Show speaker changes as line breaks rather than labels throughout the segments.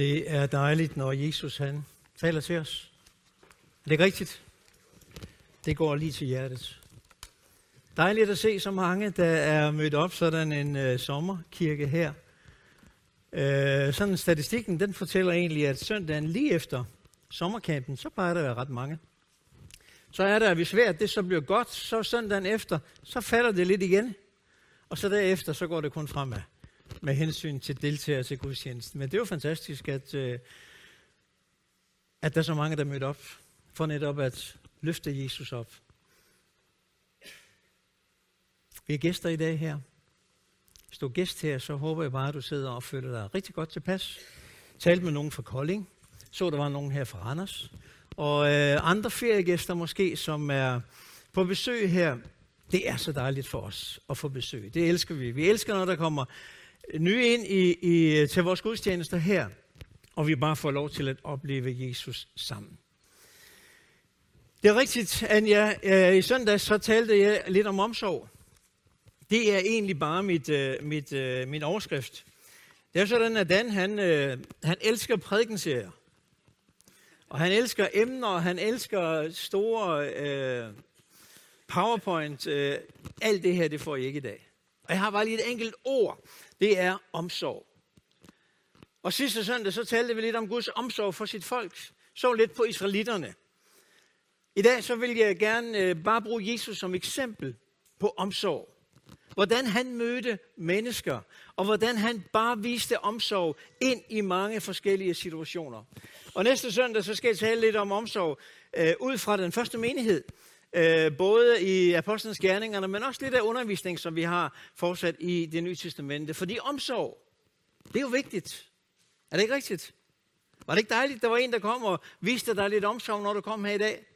Det er dejligt, når Jesus han taler til os. Er det ikke rigtigt? Det går lige til hjertet. Dejligt at se så mange, der er mødt op sådan en øh, sommerkirke her. Øh, sådan statistikken, den fortæller egentlig, at søndagen lige efter sommerkampen, så plejer der at være ret mange. Så er der, hvis vejret det så bliver godt, så søndagen efter, så falder det lidt igen. Og så derefter, så går det kun fremad med hensyn til deltagere til gudstjenesten. Men det er jo fantastisk, at, øh, at der er så mange, der mødte op for netop at løfte Jesus op. Vi er gæster i dag her. Hvis du er gæst her, så håber jeg bare, at du sidder og føler dig rigtig godt tilpas. Talt med nogen fra Kolding. Så der var nogen her fra Randers. Og øh, andre feriegæster måske, som er på besøg her. Det er så dejligt for os at få besøg. Det elsker vi. Vi elsker, når der kommer nye ind i, i, til vores gudstjenester her, og vi bare får lov til at opleve Jesus sammen. Det er rigtigt, Anja. Øh, I søndag så talte jeg lidt om omsorg. Det er egentlig bare mit, øh, mit, øh, min overskrift. Det er sådan, at Dan, han, øh, han elsker prædikenserier. Og han elsker emner, og han elsker store øh, PowerPoint. Øh, alt det her, det får I ikke i dag. Og jeg har bare lige et enkelt ord. Det er omsorg. Og sidste søndag, så talte vi lidt om Guds omsorg for sit folk. Så lidt på israelitterne. I dag så vil jeg gerne øh, bare bruge Jesus som eksempel på omsorg. Hvordan han mødte mennesker, og hvordan han bare viste omsorg ind i mange forskellige situationer. Og næste søndag så skal jeg tale lidt om omsorg øh, ud fra den første menighed. Øh, både i apostlenes gerningerne, men også lidt af undervisning, som vi har fortsat i det nye testamente. Fordi omsorg, det er jo vigtigt. Er det ikke rigtigt? Var det ikke dejligt, der var en, der kom og viste dig lidt omsorg, når du kom her i dag?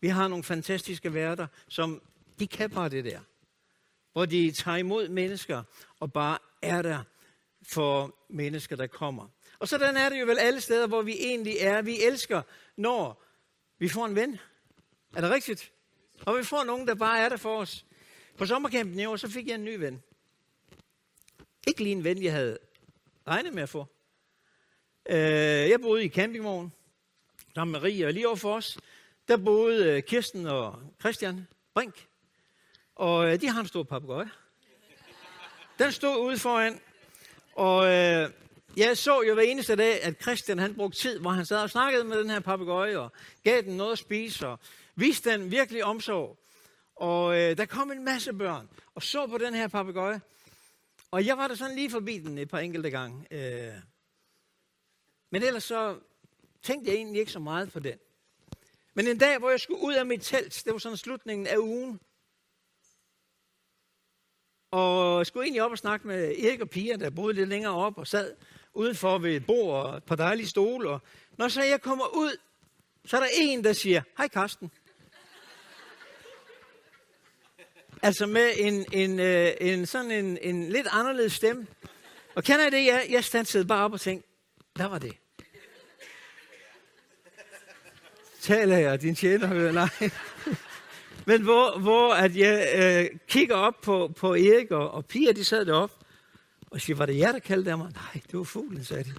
Vi har nogle fantastiske værter, som de kan bare det der. Hvor de tager imod mennesker og bare er der for mennesker, der kommer. Og sådan er det jo vel alle steder, hvor vi egentlig er. Vi elsker, når vi får en ven. Er det rigtigt? Og vi får nogen, der bare er der for os. På sommercampen i år, så fik jeg en ny ven. Ikke lige en ven, jeg havde regnet med at få. Øh, jeg boede i campingvogn sammen med Marie, og lige over for os, der boede øh, Kirsten og Christian Brink. Og øh, de har en stor papegøje. Den stod ude foran, og øh, jeg så jo hver eneste dag, at Christian han brugte tid, hvor han sad og snakkede med den her papegøje, og gav den noget at spise, og viste den virkelig omsorg. Og øh, der kom en masse børn, og så på den her papegøje. Og jeg var der sådan lige forbi den et par enkelte gange. Øh. Men ellers så tænkte jeg egentlig ikke så meget på den. Men en dag, hvor jeg skulle ud af mit telt, det var sådan slutningen af ugen, og jeg skulle egentlig op og snakke med Erik og Pia, der boede lidt længere op og sad udenfor ved et bord og et par dejlige stole. Og når så jeg kommer ud, så er der en, der siger, hej Karsten. Altså med en, en, øh, en sådan en, en lidt anderledes stemme. Og kender I det? Jeg, jeg standsede bare op og tænkte, hvad var det? Taler jeg, din tjener hører? Nej. Men hvor, hvor at jeg øh, kigger op på, på Erik og, og Pia, de sad deroppe, og siger, var det jer, der kaldte mig? Nej, det var fuglen, sagde de.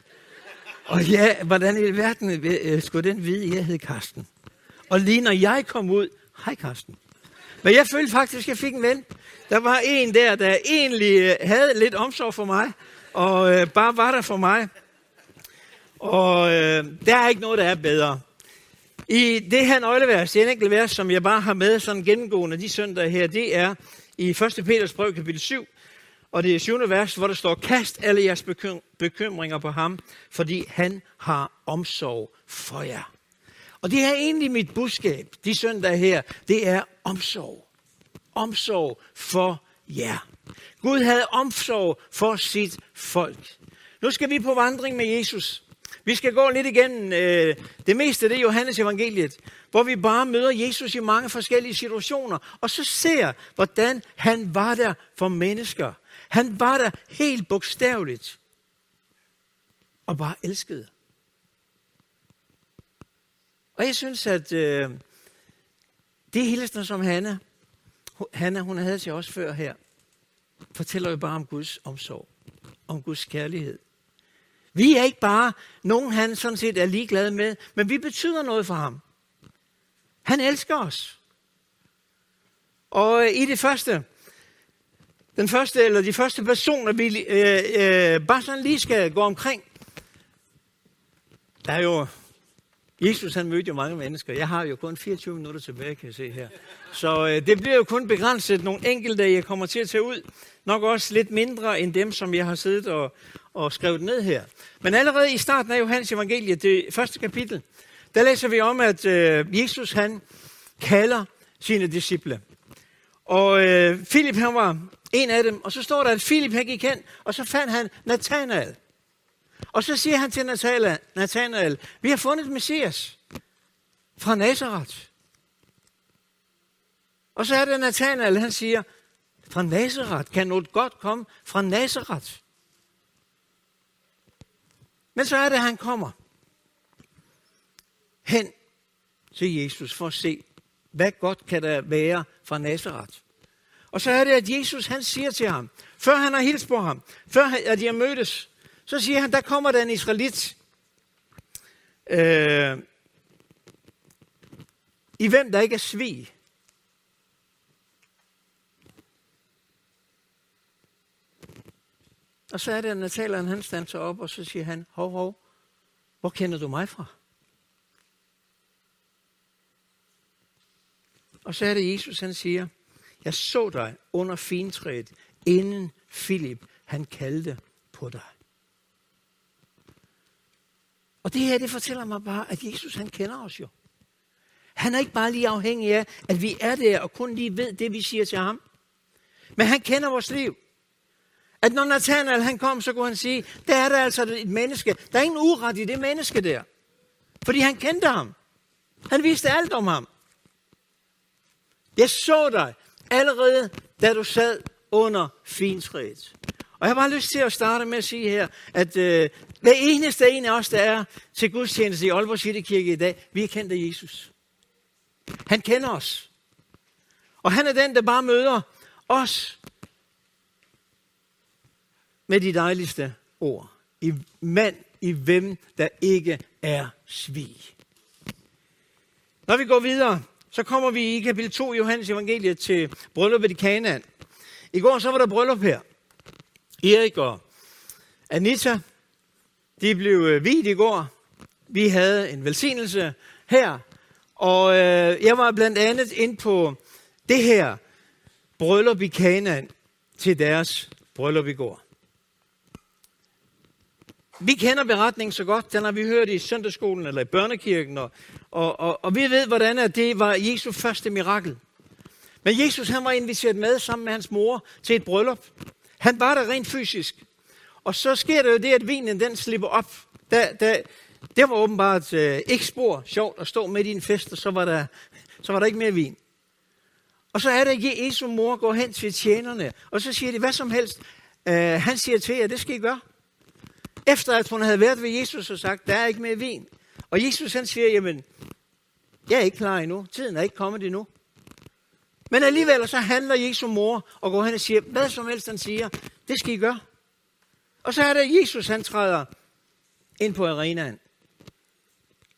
Og ja, hvordan i verden øh, skulle den vide, at jeg hed Karsten? Og lige når jeg kom ud, hej Karsten. Men jeg følte faktisk, at jeg fik en ven. Der var en der, der egentlig øh, havde lidt omsorg for mig, og øh, bare var der for mig. Og øh, der er ikke noget, der er bedre. I det her nøglevers, det enkelt vers, som jeg bare har med sådan gennemgående de søndage her, det er i 1. Peters brev, kapitel 7, og det er 7. vers, hvor der står, kast alle jeres bekymringer på ham, fordi han har omsorg for jer. Og det er egentlig mit budskab, de søndage her, det er omsorg. Omsorg for jer. Gud havde omsorg for sit folk. Nu skal vi på vandring med Jesus. Vi skal gå lidt igennem øh, det meste, det er Johannes evangeliet, hvor vi bare møder Jesus i mange forskellige situationer, og så ser, hvordan han var der for mennesker. Han var der helt bogstaveligt, og bare elskede. Og jeg synes, at øh, det hilsner, som Hanna, Hanna hun havde til os før her, fortæller jo bare om Guds omsorg, om Guds kærlighed. Vi er ikke bare nogen, han sådan set er ligeglad med, men vi betyder noget for ham. Han elsker os. Og øh, i det første, den første, eller de første personer, vi øh, øh, bare sådan lige skal gå omkring, der er jo, Jesus han mødte jo mange mennesker. Jeg har jo kun 24 minutter tilbage, kan jeg se her. Så øh, det bliver jo kun begrænset nogle enkelte, jeg kommer til at tage ud. Nok også lidt mindre end dem, som jeg har siddet og, og skrevet ned her. Men allerede i starten af Johannes evangelie, det første kapitel, der læser vi om, at øh, Jesus han kalder sine disciple. Og øh, Philip han var en af dem, og så står der, at Philip han gik hen, og så fandt han Nathanael. Og så siger han til Nathanael, vi har fundet Messias fra Nazareth. Og så er det Nathanael, han siger, fra Nazareth, kan noget godt komme fra Nazareth? Men så er det, han kommer hen til Jesus for at se, hvad godt kan der være fra Nazareth. Og så er det, at Jesus han siger til ham, før han har hilst på ham, før at de har mødtes, så siger han, der kommer der en israelit, øh, i hvem der ikke er svig. Og så er det, at Natalien han standser op, og så siger han, hov, hov, hvor kender du mig fra? Og så er det Jesus, han siger, jeg så dig under fintræet, inden Filip, han kaldte på dig. Og det her, det fortæller mig bare, at Jesus, han kender os jo. Han er ikke bare lige afhængig af, at vi er der og kun lige ved det, vi siger til ham. Men han kender vores liv. At når Nathanael han kom, så kunne han sige, der er der altså et menneske. Der er ingen uret i det menneske der. Fordi han kendte ham. Han vidste alt om ham. Jeg så dig allerede, da du sad under fintræet. Og jeg har bare lyst til at starte med at sige her, at øh, hver eneste en af os, der er til gudstjeneste i Aalborg City Kirke i dag, vi er kendt af Jesus. Han kender os. Og han er den, der bare møder os med de dejligste ord. I mand, i hvem der ikke er svig. Når vi går videre, så kommer vi i kapitel 2 i Johannes evangeliet til brylluppet i Kanaan. I går så var der bryllup her. Erik og Anita, de blev øh, vidt i går. Vi havde en velsignelse her. Og øh, jeg var blandt andet ind på det her bryllup i Kanaan til deres bryllup i går. Vi kender beretningen så godt, den har vi hørt i søndagsskolen eller i børnekirken, og, og, og, og vi ved, hvordan at det var Jesu første mirakel. Men Jesus han var inviteret med sammen med hans mor til et bryllup. Han var der rent fysisk. Og så sker der jo det, at vinen den slipper op. Der, der, det var åbenbart øh, ikke spor sjovt at stå midt i en fest, og så var der, så var der ikke mere vin. Og så er det, at Jesu mor går hen til tjenerne, og så siger de, hvad som helst. Øh, han siger til jer, det skal I gøre. Efter at hun havde været ved Jesus og sagt, der er ikke mere vin. Og Jesus han siger, jamen, jeg er ikke klar endnu. Tiden er ikke kommet endnu. Men alligevel så handler Jesu mor og går hen og siger, hvad som helst han siger, det skal I gøre. Og så er det, Jesus han træder ind på arenaen.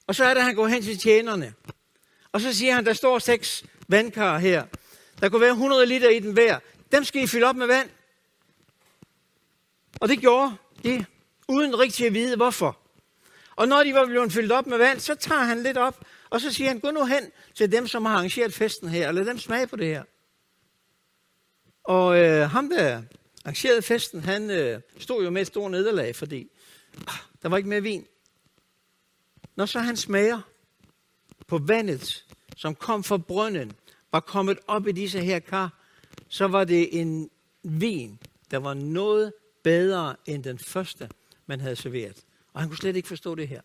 Og så er det, han går hen til tjenerne. Og så siger han, der står seks vandkar her. Der kunne være 100 liter i den hver. Dem skal I fylde op med vand. Og det gjorde de uden rigtig at vide hvorfor. Og når de var blevet fyldt op med vand, så tager han lidt op, og så siger han, gå nu hen til dem, som har arrangeret festen her, og lad dem smage på det her. Og øh, ham, der arrangerede festen, han øh, stod jo med et stort nederlag, fordi ah, der var ikke mere vin. Når så han smager på vandet, som kom fra brønden, var kommet op i disse her kar, så var det en vin, der var noget bedre end den første, man havde serveret. Og han kunne slet ikke forstå det her.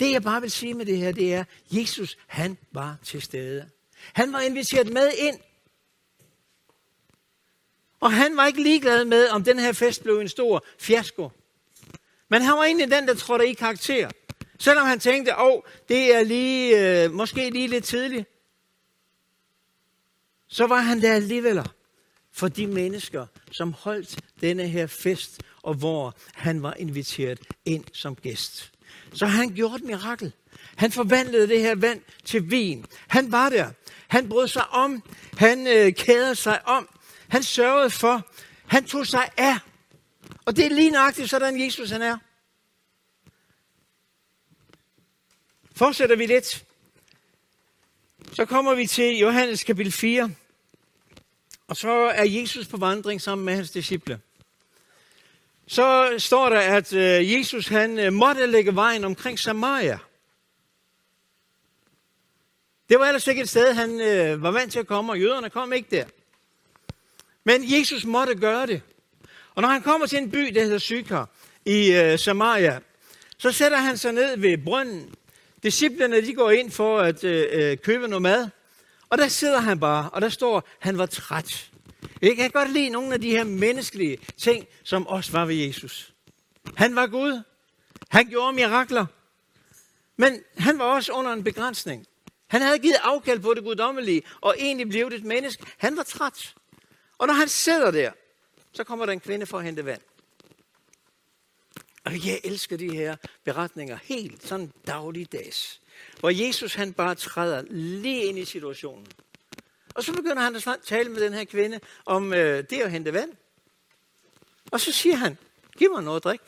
Det jeg bare vil sige med det her, det er, Jesus han var til stede. Han var inviteret med ind. Og han var ikke ligeglad med, om den her fest blev en stor fiasko. Men han var egentlig den, der trådte i karakter. Selvom han tænkte, åh, oh, det er lige, øh, måske lige lidt tidligt. Så var han der alligevel. for de mennesker, som holdt denne her fest, og hvor han var inviteret ind som gæst. Så han gjorde et mirakel. Han forvandlede det her vand til vin. Han var der. Han brød sig om. Han øh, kædede sig om. Han sørgede for. Han tog sig af. Og det er lige nøjagtigt, sådan Jesus han er. Fortsætter vi lidt. Så kommer vi til Johannes kapitel 4. Og så er Jesus på vandring sammen med hans disciple. Så står der, at øh, Jesus han øh, måtte lægge vejen omkring Samaria. Det var ellers ikke et sted, han øh, var vant til at komme, og jøderne kom ikke der. Men Jesus måtte gøre det. Og når han kommer til en by, der hedder Sykar, i øh, Samaria, så sætter han sig ned ved brønden. Disciplerne de går ind for at øh, øh, købe noget mad. Og der sidder han bare, og der står, han var træt. Jeg kan godt lide nogle af de her menneskelige ting, som også var ved Jesus. Han var Gud. Han gjorde mirakler. Men han var også under en begrænsning. Han havde givet afkald på det guddommelige, og egentlig blev et menneske. Han var træt. Og når han sidder der, så kommer der en kvinde for at hente vand. Og jeg elsker de her beretninger helt sådan dagligdags. Hvor Jesus han bare træder lige ind i situationen. Og så begynder han at tale med den her kvinde om øh, det at hente vand. Og så siger han, giv mig noget at drikke.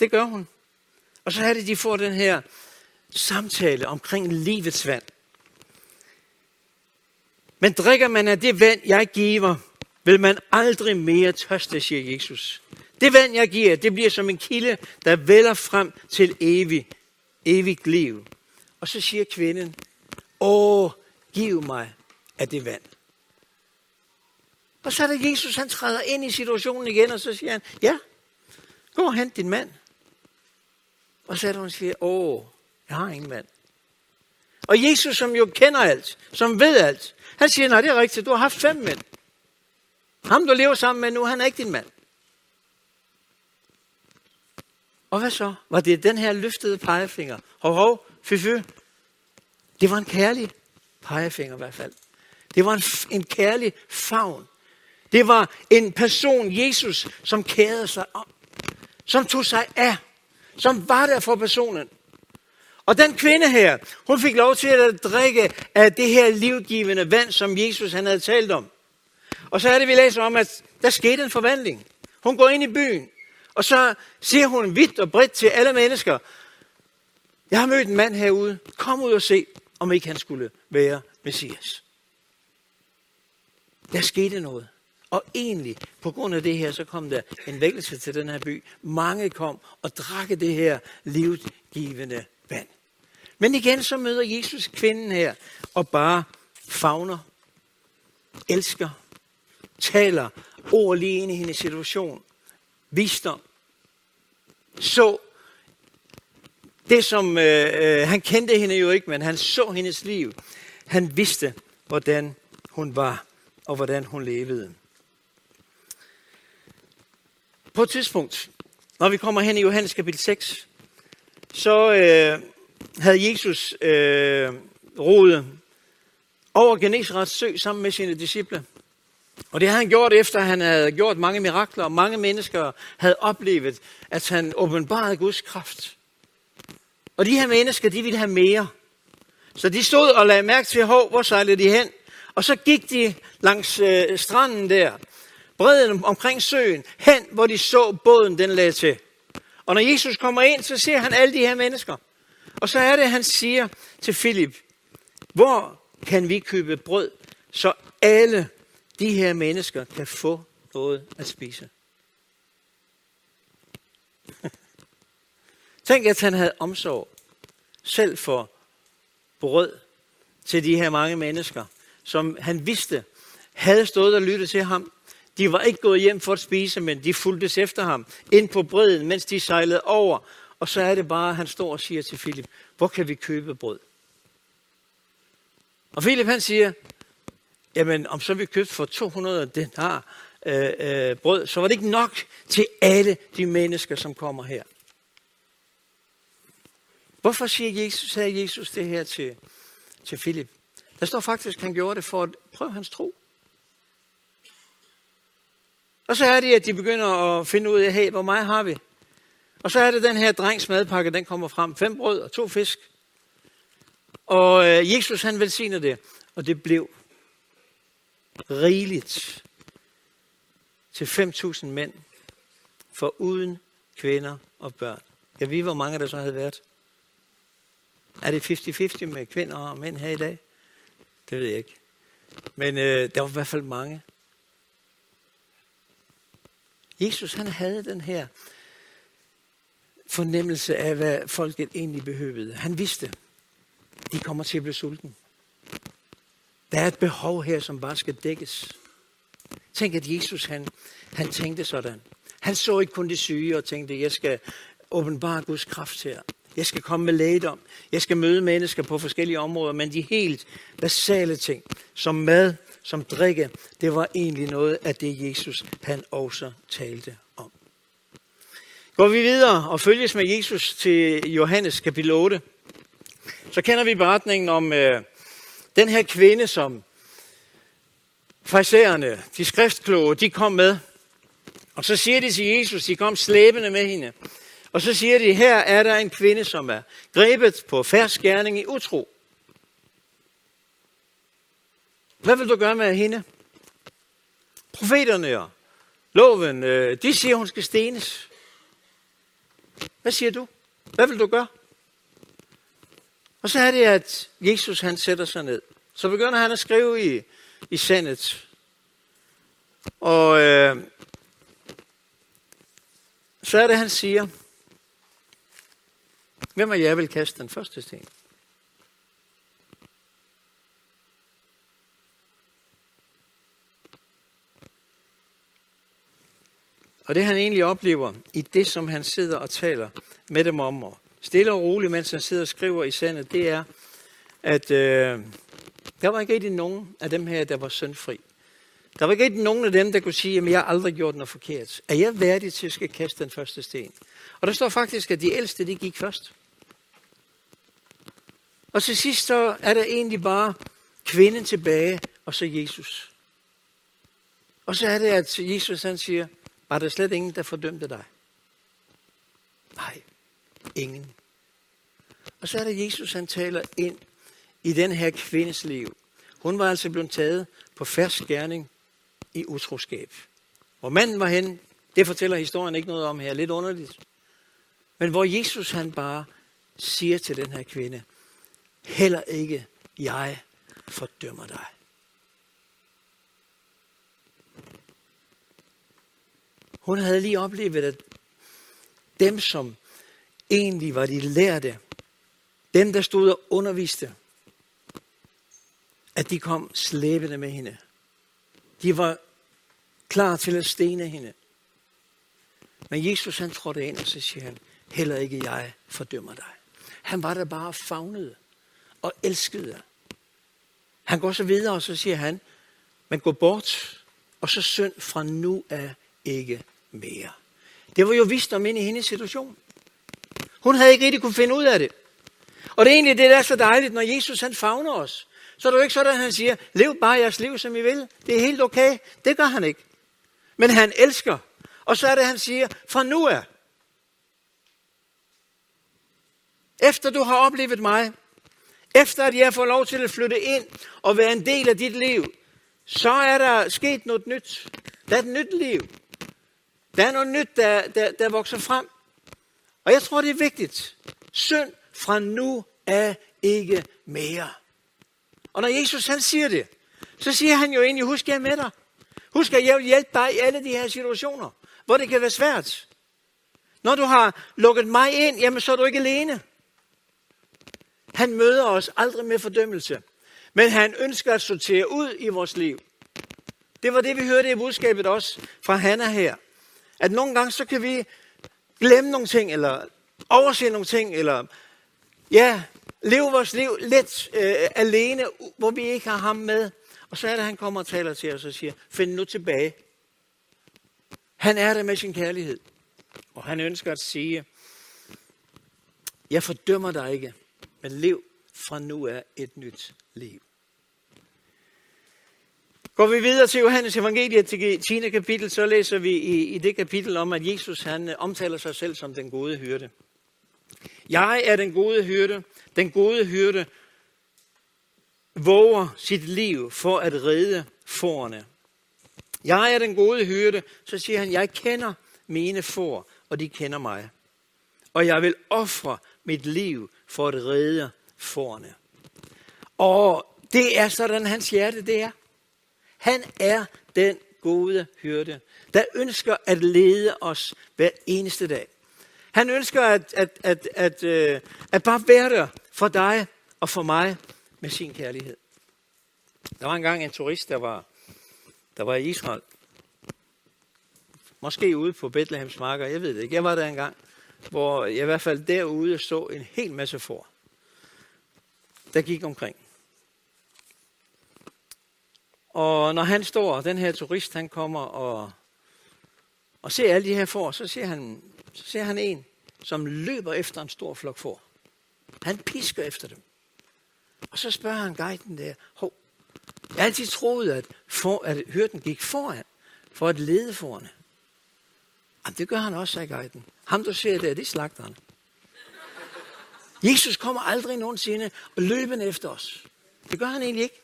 Det gør hun. Og så er det, de får den her samtale omkring livets vand. Men drikker man af det vand, jeg giver, vil man aldrig mere tørste, siger Jesus. Det vand, jeg giver, det bliver som en kilde, der vælger frem til evig, evigt liv. Og så siger kvinden, åh, giv mig af det vand. Og så er det Jesus, han træder ind i situationen igen, og så siger han, ja, gå og hent din mand. Og så er der, hun siger, åh, jeg har ingen mand. Og Jesus, som jo kender alt, som ved alt, han siger, nej, det er rigtigt, du har haft fem mænd. Ham, du lever sammen med nu, han er ikke din mand. Og hvad så? Var det den her løftede pegefinger? Hov, hov, fy, fy. Det var en kærlig pegefinger i hvert fald. Det var en, en kærlig favn. Det var en person, Jesus, som kærede sig om. Som tog sig af. Som var der for personen. Og den kvinde her, hun fik lov til at drikke af det her livgivende vand, som Jesus han havde talt om. Og så er det, vi læser om, at der skete en forvandling. Hun går ind i byen, og så siger hun vidt og bredt til alle mennesker, jeg har mødt en mand herude, kom ud og se, om ikke han skulle være Messias. Der skete noget. Og egentlig, på grund af det her, så kom der en vækkelse til den her by. Mange kom og drak det her livgivende vand. Men igen så møder Jesus kvinden her og bare fagner, elsker, taler ord lige ind i hendes situation, visdom. Så det, som øh, øh, han kendte hende jo ikke, men han så hendes liv. Han vidste, hvordan hun var, og hvordan hun levede. På et tidspunkt, når vi kommer hen i Johannes kapitel 6, så øh, havde Jesus øh, rodet over Genesarets sø sammen med sine disciple. Og det havde han gjort efter, at han havde gjort mange mirakler, og mange mennesker havde oplevet, at han åbenbarede Guds kraft. Og de her mennesker, de ville have mere. Så de stod og lagde mærke til, hvor, hvor sejlede de hen. Og så gik de langs øh, stranden der, bredden omkring søen, hen, hvor de så båden, den lagde til. Og når Jesus kommer ind, så ser han alle de her mennesker. Og så er det, han siger til Filip, hvor kan vi købe brød, så alle de her mennesker kan få noget at spise. Tænk, at han havde omsorg selv for brød til de her mange mennesker, som han vidste havde stået og lyttet til ham. De var ikke gået hjem for at spise, men de fulgtes efter ham ind på bredden, mens de sejlede over. Og så er det bare, at han står og siger til Filip, hvor kan vi købe brød? Og Filip han siger, jamen om så vi købte for 200 denar øh, øh, brød, så var det ikke nok til alle de mennesker, som kommer her. Hvorfor siger Jesus, sagde Jesus det her til, til Filip? Der står faktisk, at han gjorde det for at prøve hans tro. Og så er det, at de begynder at finde ud af, hey, hvor meget har vi? Og så er det den her drengs madpakke, den kommer frem. Fem brød og to fisk. Og øh, Jesus han velsigner det, og det blev rigeligt til 5.000 mænd, for uden kvinder og børn. Jeg ved, hvor mange der så havde været. Er det 50-50 med kvinder og mænd her i dag? Det ved jeg ikke. Men øh, der var i hvert fald mange. Jesus han havde den her fornemmelse af, hvad folket egentlig behøvede. Han vidste, de kommer til at blive sulten. Der er et behov her, som bare skal dækkes. Tænk, at Jesus han, han tænkte sådan. Han så ikke kun de syge og tænkte, jeg skal åbenbare Guds kraft her. Jeg skal komme med lægedom. Jeg skal møde mennesker på forskellige områder, men de helt basale ting, som mad, som drikke, det var egentlig noget af det, Jesus han også talte om. Går vi videre og følges med Jesus til Johannes kapitel 8, så kender vi beretningen om øh, den her kvinde, som fraisererne, de skriftkloge, de kom med. Og så siger de til Jesus, de kom slæbende med hende. Og så siger de, her er der en kvinde, som er grebet på færsk gerning i utro. Hvad vil du gøre med hende? Profeterne og loven, øh, de siger, hun skal stenes. Hvad siger du? Hvad vil du gøre? Og så er det, at Jesus han sætter sig ned. Så begynder han at skrive i, i sandet. Og øh, så er det, han siger, hvem af jer vil kaste den første sten? Og det han egentlig oplever i det, som han sidder og taler med dem om, og stille og roligt, mens han sidder og skriver i sandet, det er, at øh, der var ikke rigtig nogen af dem her, der var syndfri. Der var ikke rigtig nogen af dem, der kunne sige, at jeg har aldrig gjort noget forkert. Er jeg værdig til at skal kaste den første sten? Og der står faktisk, at de ældste, de gik først. Og til sidst så er der egentlig bare kvinden tilbage, og så Jesus. Og så er det, at Jesus han siger, var der slet ingen, der fordømte dig? Nej, ingen. Og så er det Jesus, han taler ind i den her kvindes liv. Hun var altså blevet taget på fersk gerning i utroskab. Hvor manden var hen, det fortæller historien ikke noget om her, lidt underligt. Men hvor Jesus han bare siger til den her kvinde, heller ikke jeg fordømmer dig. Hun havde lige oplevet, at dem, som egentlig var de lærte, dem, der stod og underviste, at de kom slæbende med hende. De var klar til at stene hende. Men Jesus han trådte ind, og så siger han, heller ikke jeg fordømmer dig. Han var der bare fagnet og elskede. Han går så videre, og så siger han, men gå bort, og så synd fra nu af ikke mere. Det var jo vist om ind i hendes situation. Hun havde ikke rigtig kunne finde ud af det. Og det er egentlig det, der er så dejligt, når Jesus han favner os. Så er det jo ikke sådan, at han siger, lev bare jeres liv, som I vil. Det er helt okay. Det gør han ikke. Men han elsker. Og så er det, han siger, fra nu af. Efter du har oplevet mig, efter at jeg får lov til at flytte ind og være en del af dit liv, så er der sket noget nyt. Der er et nyt liv. Der er noget nyt, der, der, der vokser frem. Og jeg tror, det er vigtigt. Synd fra nu af ikke mere. Og når Jesus han siger det, så siger han jo egentlig, husk jeg er med dig. Husk at jeg vil hjælpe dig i alle de her situationer, hvor det kan være svært. Når du har lukket mig ind, jamen så er du ikke alene. Han møder os aldrig med fordømmelse, men han ønsker at sortere ud i vores liv. Det var det, vi hørte i budskabet også fra Hanna her. At nogle gange, så kan vi glemme nogle ting, eller overse nogle ting, eller ja, leve vores liv lidt øh, alene, hvor vi ikke har ham med. Og så er det, han kommer og taler til os og siger, find nu tilbage. Han er der med sin kærlighed. Og han ønsker at sige, jeg fordømmer dig ikke, men lev fra nu af et nyt liv. Går vi videre til Johannes evangeliet til 10. kapitel, så læser vi i, i det kapitel om, at Jesus han øh, omtaler sig selv som den gode hyrde. Jeg er den gode hyrde. Den gode hyrde våger sit liv for at redde forerne. Jeg er den gode hyrde, så siger han, jeg kender mine får, og de kender mig. Og jeg vil ofre mit liv for at redde forerne. Og det er sådan, hans hjerte det er. Han er den gode hyrde, der ønsker at lede os hver eneste dag. Han ønsker at, at, at, at, at, at bare være der for dig og for mig med sin kærlighed. Der var engang en turist, der var, der var i Israel. Måske ude på Bethlehems marker, jeg ved det ikke. Jeg var der engang, hvor jeg i hvert fald derude så en hel masse får, der gik omkring. Og når han står, den her turist, han kommer og, og ser alle de her får, så ser han, så ser han en, som løber efter en stor flok får. Han pisker efter dem. Og så spørger han guiden der, hov, jeg har altid troet, at, for, at hørten gik foran, for at lede forne. Jamen, det gør han også, sagde guiden. Ham, du ser der, det er slagteren. Jesus kommer aldrig nogensinde og løber efter os. Det gør han egentlig ikke.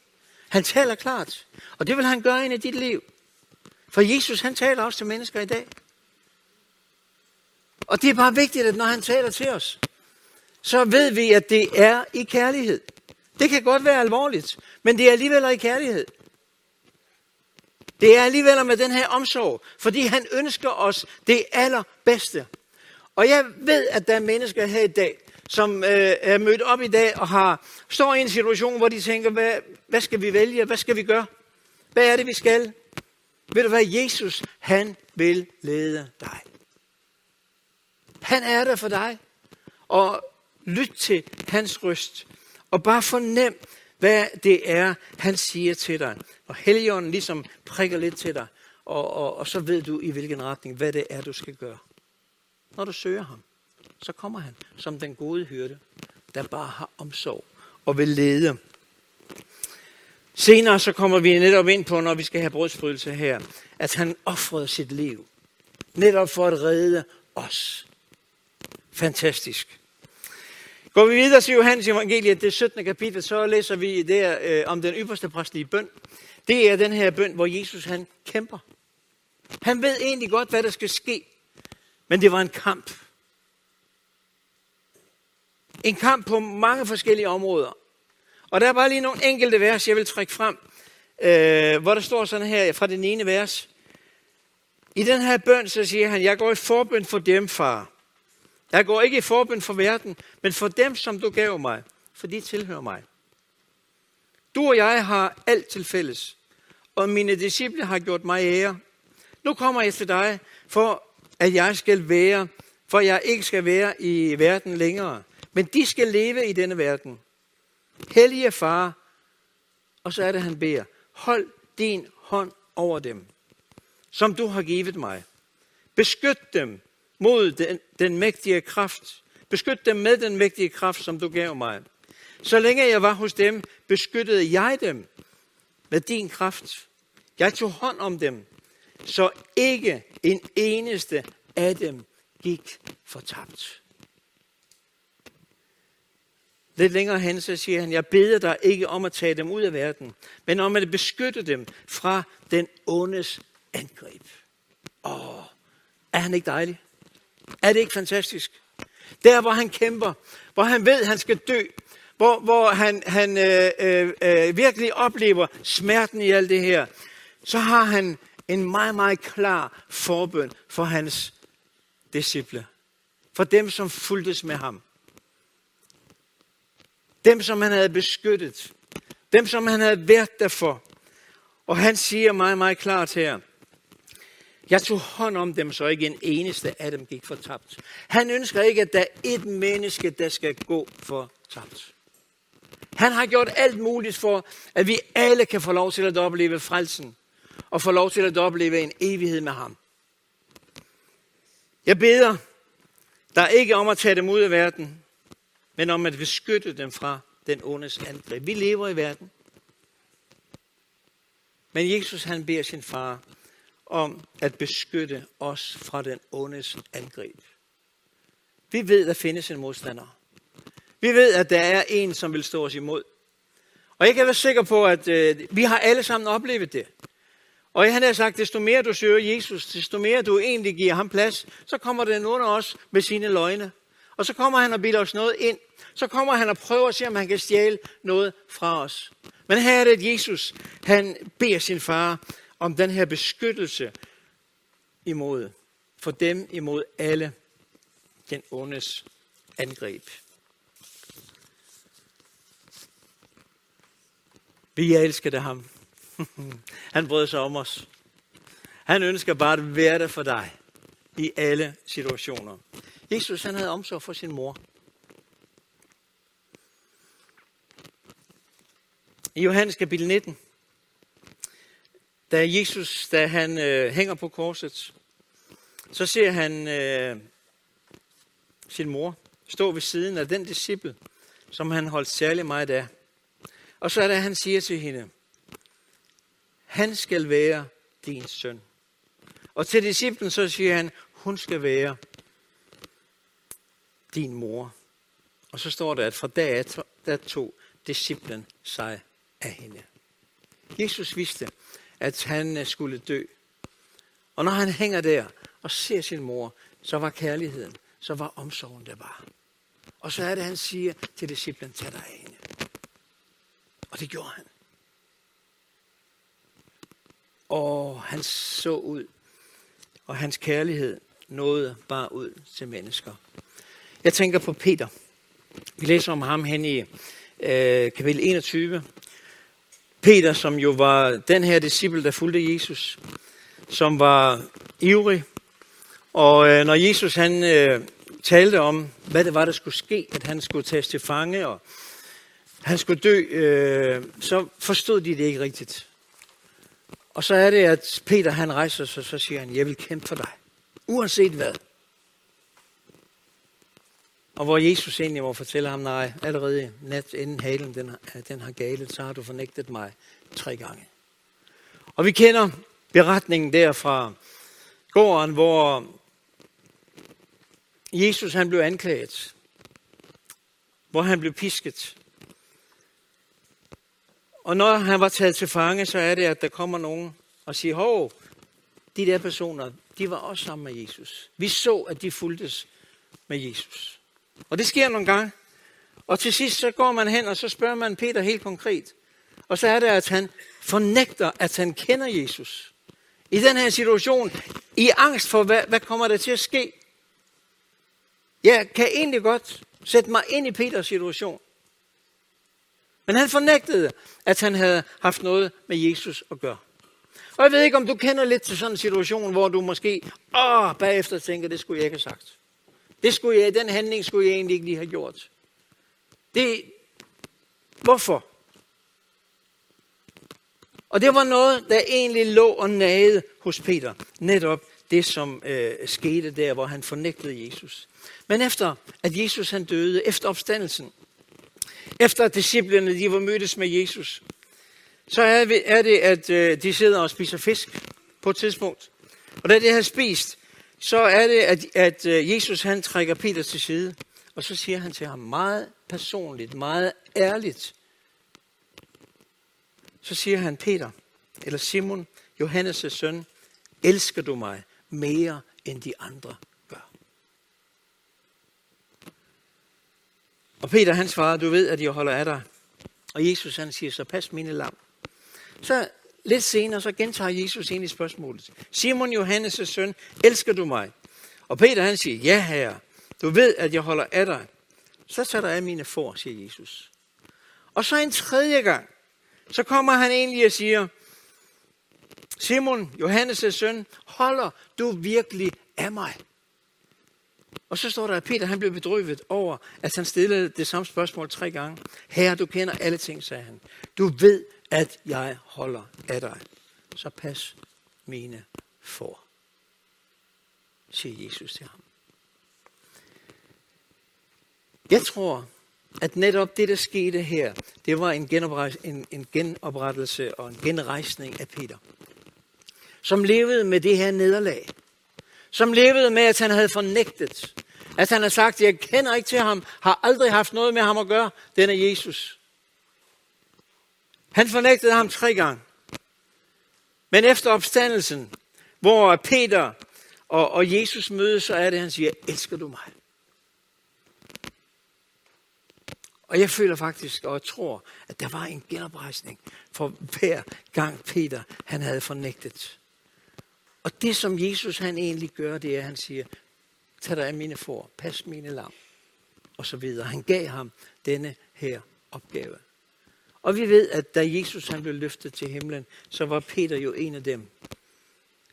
Han taler klart. Og det vil han gøre ind i dit liv. For Jesus, han taler også til mennesker i dag. Og det er bare vigtigt, at når han taler til os, så ved vi, at det er i kærlighed. Det kan godt være alvorligt, men det er alligevel i kærlighed. Det er alligevel med den her omsorg, fordi han ønsker os det allerbedste. Og jeg ved, at der er mennesker her i dag, som øh, er mødt op i dag og har står i en situation, hvor de tænker, hvad, hvad skal vi vælge? Hvad skal vi gøre? Hvad er det, vi skal? Ved du hvad? Jesus, han vil lede dig. Han er der for dig. Og lyt til hans røst. Og bare fornem, hvad det er, han siger til dig. Og Helligånden ligesom prikker lidt til dig. Og, og, og så ved du i hvilken retning, hvad det er, du skal gøre. Når du søger ham, så kommer han som den gode hyrde, der bare har omsorg og vil lede. Senere så kommer vi netop ind på, når vi skal have brødsprydelse her, at han offrede sit liv. Netop for at redde os. Fantastisk. Går vi videre til Johannes evangeliet, det 17. kapitel, så læser vi der øh, om den ypperste præstlige bøn. Det er den her bøn, hvor Jesus han kæmper. Han ved egentlig godt, hvad der skal ske, men det var en kamp. En kamp på mange forskellige områder. Og der er bare lige nogle enkelte vers, jeg vil trække frem, øh, hvor der står sådan her fra den ene vers. I den her bøn, så siger han, jeg går i forbøn for dem, far. Jeg går ikke i forbøn for verden, men for dem, som du gav mig, for de tilhører mig. Du og jeg har alt til fælles, og mine disciple har gjort mig ære. Nu kommer jeg til dig, for at jeg skal være, for jeg ikke skal være i verden længere, men de skal leve i denne verden. Hellige far, og så er det, han beder, hold din hånd over dem, som du har givet mig. Beskyt dem mod den, den mægtige kraft. Beskyt dem med den mægtige kraft, som du gav mig. Så længe jeg var hos dem, beskyttede jeg dem med din kraft. Jeg tog hånd om dem, så ikke en eneste af dem gik fortabt. Lidt længere hen, så siger han, jeg beder dig ikke om at tage dem ud af verden, men om at beskytte dem fra den ondes angreb. Åh, er han ikke dejlig? Er det ikke fantastisk? Der, hvor han kæmper, hvor han ved, at han skal dø, hvor, hvor han, han øh, øh, øh, virkelig oplever smerten i alt det her, så har han en meget, meget klar forbøn for hans disciple. For dem, som fuldtes med ham. Dem, som han havde beskyttet. Dem, som han havde været der for. Og han siger meget, meget klart her, jeg tog hånd om dem, så ikke en eneste af dem gik fortabt. Han ønsker ikke, at der er et menneske, der skal gå fortabt. Han har gjort alt muligt for, at vi alle kan få lov til at opleve frelsen. Og få lov til at opleve en evighed med ham. Jeg beder der ikke om at tage dem ud af verden, men om at beskytte dem fra den ondes angreb. Vi lever i verden. Men Jesus han beder sin far om at beskytte os fra den ondes angreb. Vi ved, at der findes en modstander. Vi ved, at der er en, som vil stå os imod. Og jeg kan være sikker på, at øh, vi har alle sammen oplevet det. Og han har sagt, desto mere du søger Jesus, desto mere du egentlig giver ham plads, så kommer den under os med sine løgne. Og så kommer han og bilder os noget ind. Så kommer han og prøver at se, om han kan stjæle noget fra os. Men her er det, at Jesus han beder sin far om den her beskyttelse imod, for dem imod alle den ondes angreb. Vi elskede ham. Han brød sig om os. Han ønsker bare at være der for dig i alle situationer. Jesus han havde omsorg for sin mor. I Johannes kapitel 19, da Jesus, da han øh, hænger på korset, så ser han øh, sin mor stå ved siden af den disciple, som han holdt særlig meget af. Og så er det, han siger til hende, han skal være din søn. Og til disciplen så siger han, hun skal være din mor. Og så står der, at fra dag af, der tog disciplen sig af hende. Jesus vidste, at han øh, skulle dø. Og når han hænger der og ser sin mor, så var kærligheden, så var omsorgen der bare. Og så er det, han siger til disciplen, tag dig af hende. Og det gjorde han. Og han så ud, og hans kærlighed nåede bare ud til mennesker. Jeg tænker på Peter. Vi læser om ham hen i øh, kapitel 21. Peter, som jo var den her disciple, der fulgte Jesus, som var ivrig. Og øh, når Jesus han øh, talte om, hvad det var, der skulle ske, at han skulle tages til fange, og han skulle dø, øh, så forstod de det ikke rigtigt. Og så er det, at Peter han rejser sig, så siger han, jeg vil kæmpe for dig. Uanset hvad. Og hvor Jesus egentlig må fortælle ham, nej, allerede nat inden halen den, den har galet, så har du fornægtet mig tre gange. Og vi kender beretningen der fra gården, hvor Jesus han blev anklaget, hvor han blev pisket. Og når han var taget til fange, så er det, at der kommer nogen og siger, hov, de der personer, de var også sammen med Jesus. Vi så, at de fuldtes med Jesus. Og det sker nogle gange. Og til sidst så går man hen, og så spørger man Peter helt konkret. Og så er det, at han fornægter, at han kender Jesus. I den her situation, i angst for, hvad, hvad kommer der til at ske? Jeg kan egentlig godt sætte mig ind i Peters situation. Men han fornægtede, at han havde haft noget med Jesus at gøre. Og jeg ved ikke, om du kender lidt til sådan en situation, hvor du måske åh, bagefter tænker, det skulle jeg ikke have sagt. Det skulle jeg, den handling skulle jeg egentlig ikke lige have gjort. Det, hvorfor? Og det var noget, der egentlig lå og nagede hos Peter. Netop det, som øh, skete der, hvor han fornægtede Jesus. Men efter at Jesus han døde, efter opstandelsen, efter at disciplerne de var mødtes med Jesus, så er, er det, at øh, de sidder og spiser fisk på et tidspunkt. Og da det har spist, så er det, at, at øh, Jesus han trækker Peter til side, og så siger han til ham meget personligt, meget ærligt, så siger han, Peter, eller Simon, Johannes' søn, elsker du mig mere end de andre gør? Og Peter han svarer, du ved, at jeg holder af dig. Og Jesus han siger, så pas mine lam. Så lidt senere, så gentager Jesus ind i spørgsmålet. Simon Johannes' søn, elsker du mig? Og Peter han siger, ja herre, du ved, at jeg holder af dig. Så tager der af mine for, siger Jesus. Og så en tredje gang, så kommer han egentlig og siger, Simon, Johannes' søn, holder du virkelig af mig? Og så står der, at Peter han blev bedrøvet over, at han stillede det samme spørgsmål tre gange. Herre, du kender alle ting, sagde han. Du ved, at jeg holder af dig. Så pas mine for, siger Jesus til ham. Jeg tror, at netop det, der skete her, det var en, en, en genoprettelse og en genrejsning af Peter. Som levede med det her nederlag. Som levede med, at han havde fornægtet. At han havde sagt, jeg kender ikke til ham, har aldrig haft noget med ham at gøre. Den er Jesus. Han fornægtede ham tre gange. Men efter opstandelsen, hvor Peter og, og Jesus mødes, så er det, han siger, elsker du mig? Og jeg føler faktisk, og jeg tror, at der var en genoprejsning for hver gang Peter, han havde fornægtet. Og det, som Jesus han egentlig gør, det er, at han siger, tag dig af mine får, pas mine lam, og så videre. Han gav ham denne her opgave. Og vi ved, at da Jesus han blev løftet til himlen, så var Peter jo en af dem,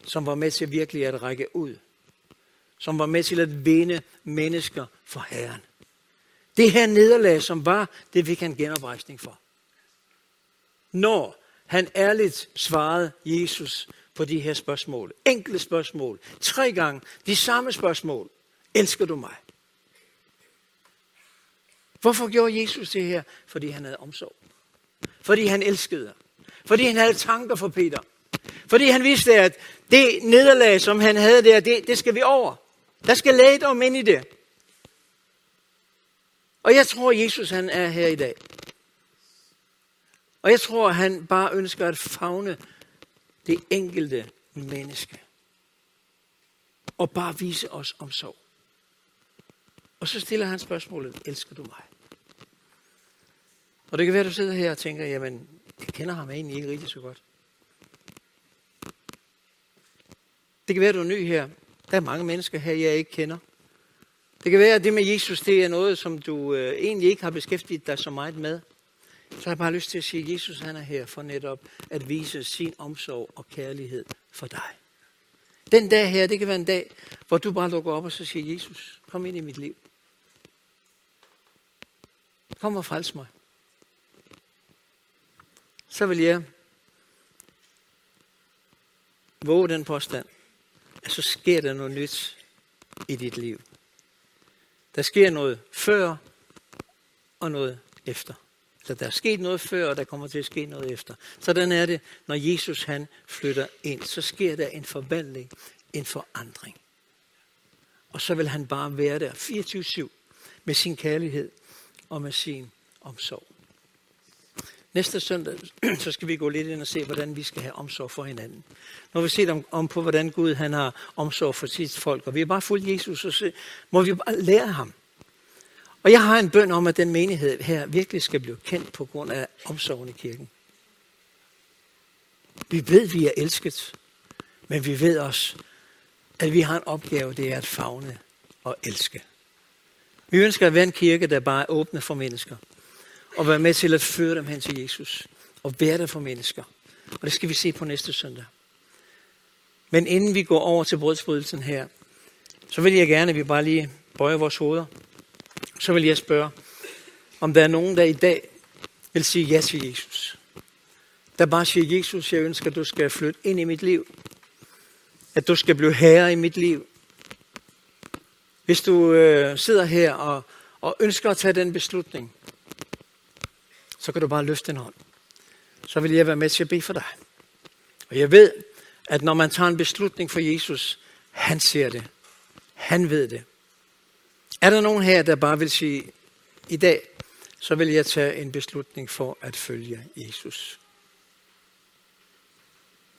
som var med til virkelig at række ud. Som var med til at vinde mennesker for Herren. Det her nederlag, som var, det fik han genoprejsning for. Når han ærligt svarede Jesus på de her spørgsmål. Enkle spørgsmål. Tre gange de samme spørgsmål. Elsker du mig? Hvorfor gjorde Jesus det her? Fordi han havde omsorg. Fordi han elskede. Fordi han havde tanker for Peter. Fordi han vidste, at det nederlag, som han havde der, det, det skal vi over. Der skal lægedom ind i det. Og jeg tror, Jesus han er her i dag. Og jeg tror, han bare ønsker at fagne det enkelte menneske. Og bare vise os omsorg. Og så stiller han spørgsmålet, elsker du mig? Og det kan være, at du sidder her og tænker, jamen, jeg kender ham egentlig ikke rigtig så godt. Det kan være, at du er ny her. Der er mange mennesker her, jeg ikke kender. Det kan være, at det med Jesus, det er noget, som du øh, egentlig ikke har beskæftiget dig så meget med. Så har jeg bare lyst til at sige, at Jesus han er her for netop at vise sin omsorg og kærlighed for dig. Den dag her, det kan være en dag, hvor du bare lukker op og så siger, Jesus, kom ind i mit liv. Kom og frels mig. Så vil jeg våge den påstand, at så sker der noget nyt i dit liv. Der sker noget før og noget efter. Så der er sket noget før, og der kommer til at ske noget efter. Sådan er det, når Jesus han flytter ind. Så sker der en forvandling, en forandring. Og så vil han bare være der 24-7 med sin kærlighed og med sin omsorg. Næste søndag, så skal vi gå lidt ind og se, hvordan vi skal have omsorg for hinanden. Når vi ser om, om på, hvordan Gud han har omsorg for sit folk, og vi har bare fulgt Jesus, og så må vi bare lære ham. Og jeg har en bøn om, at den menighed her virkelig skal blive kendt på grund af omsorgen i kirken. Vi ved, vi er elsket, men vi ved også, at vi har en opgave, det er at fagne og elske. Vi ønsker at være en kirke, der bare er åbne for mennesker og være med til at føre dem hen til Jesus og være der for mennesker. Og det skal vi se på næste søndag. Men inden vi går over til brødsbrydelsen her, så vil jeg gerne, at vi bare lige bøjer vores hoveder. Så vil jeg spørge, om der er nogen, der i dag vil sige ja til Jesus. Der bare siger, Jesus, jeg ønsker, at du skal flytte ind i mit liv. At du skal blive herre i mit liv. Hvis du øh, sidder her og, og ønsker at tage den beslutning, så kan du bare løfte en hånd. Så vil jeg være med til at bede for dig. Og jeg ved, at når man tager en beslutning for Jesus, han ser det. Han ved det. Er der nogen her, der bare vil sige, i dag, så vil jeg tage en beslutning for at følge Jesus.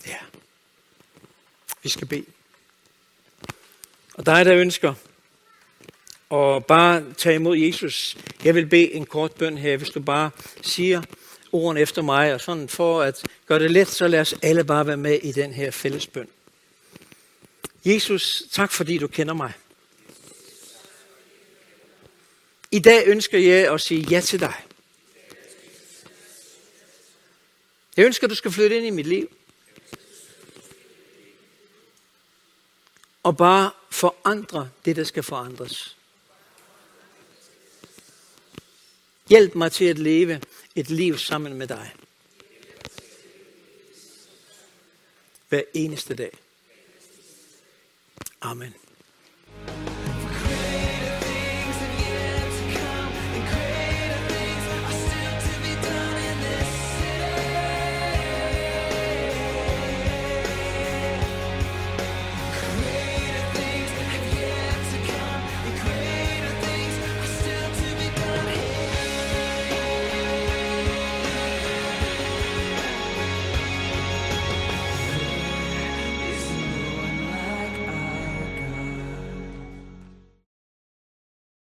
Ja. Vi skal bede. Og dig, der ønsker og bare tage imod Jesus. Jeg vil bede en kort bøn her, hvis du bare siger ordene efter mig, og sådan for at gøre det let, så lad os alle bare være med i den her fælles bøn. Jesus, tak fordi du kender mig. I dag ønsker jeg at sige ja til dig. Jeg ønsker, at du skal flytte ind i mit liv. Og bare forandre det, der skal forandres. Hjælp mig til at leve et liv sammen med dig. Hver eneste dag. Amen.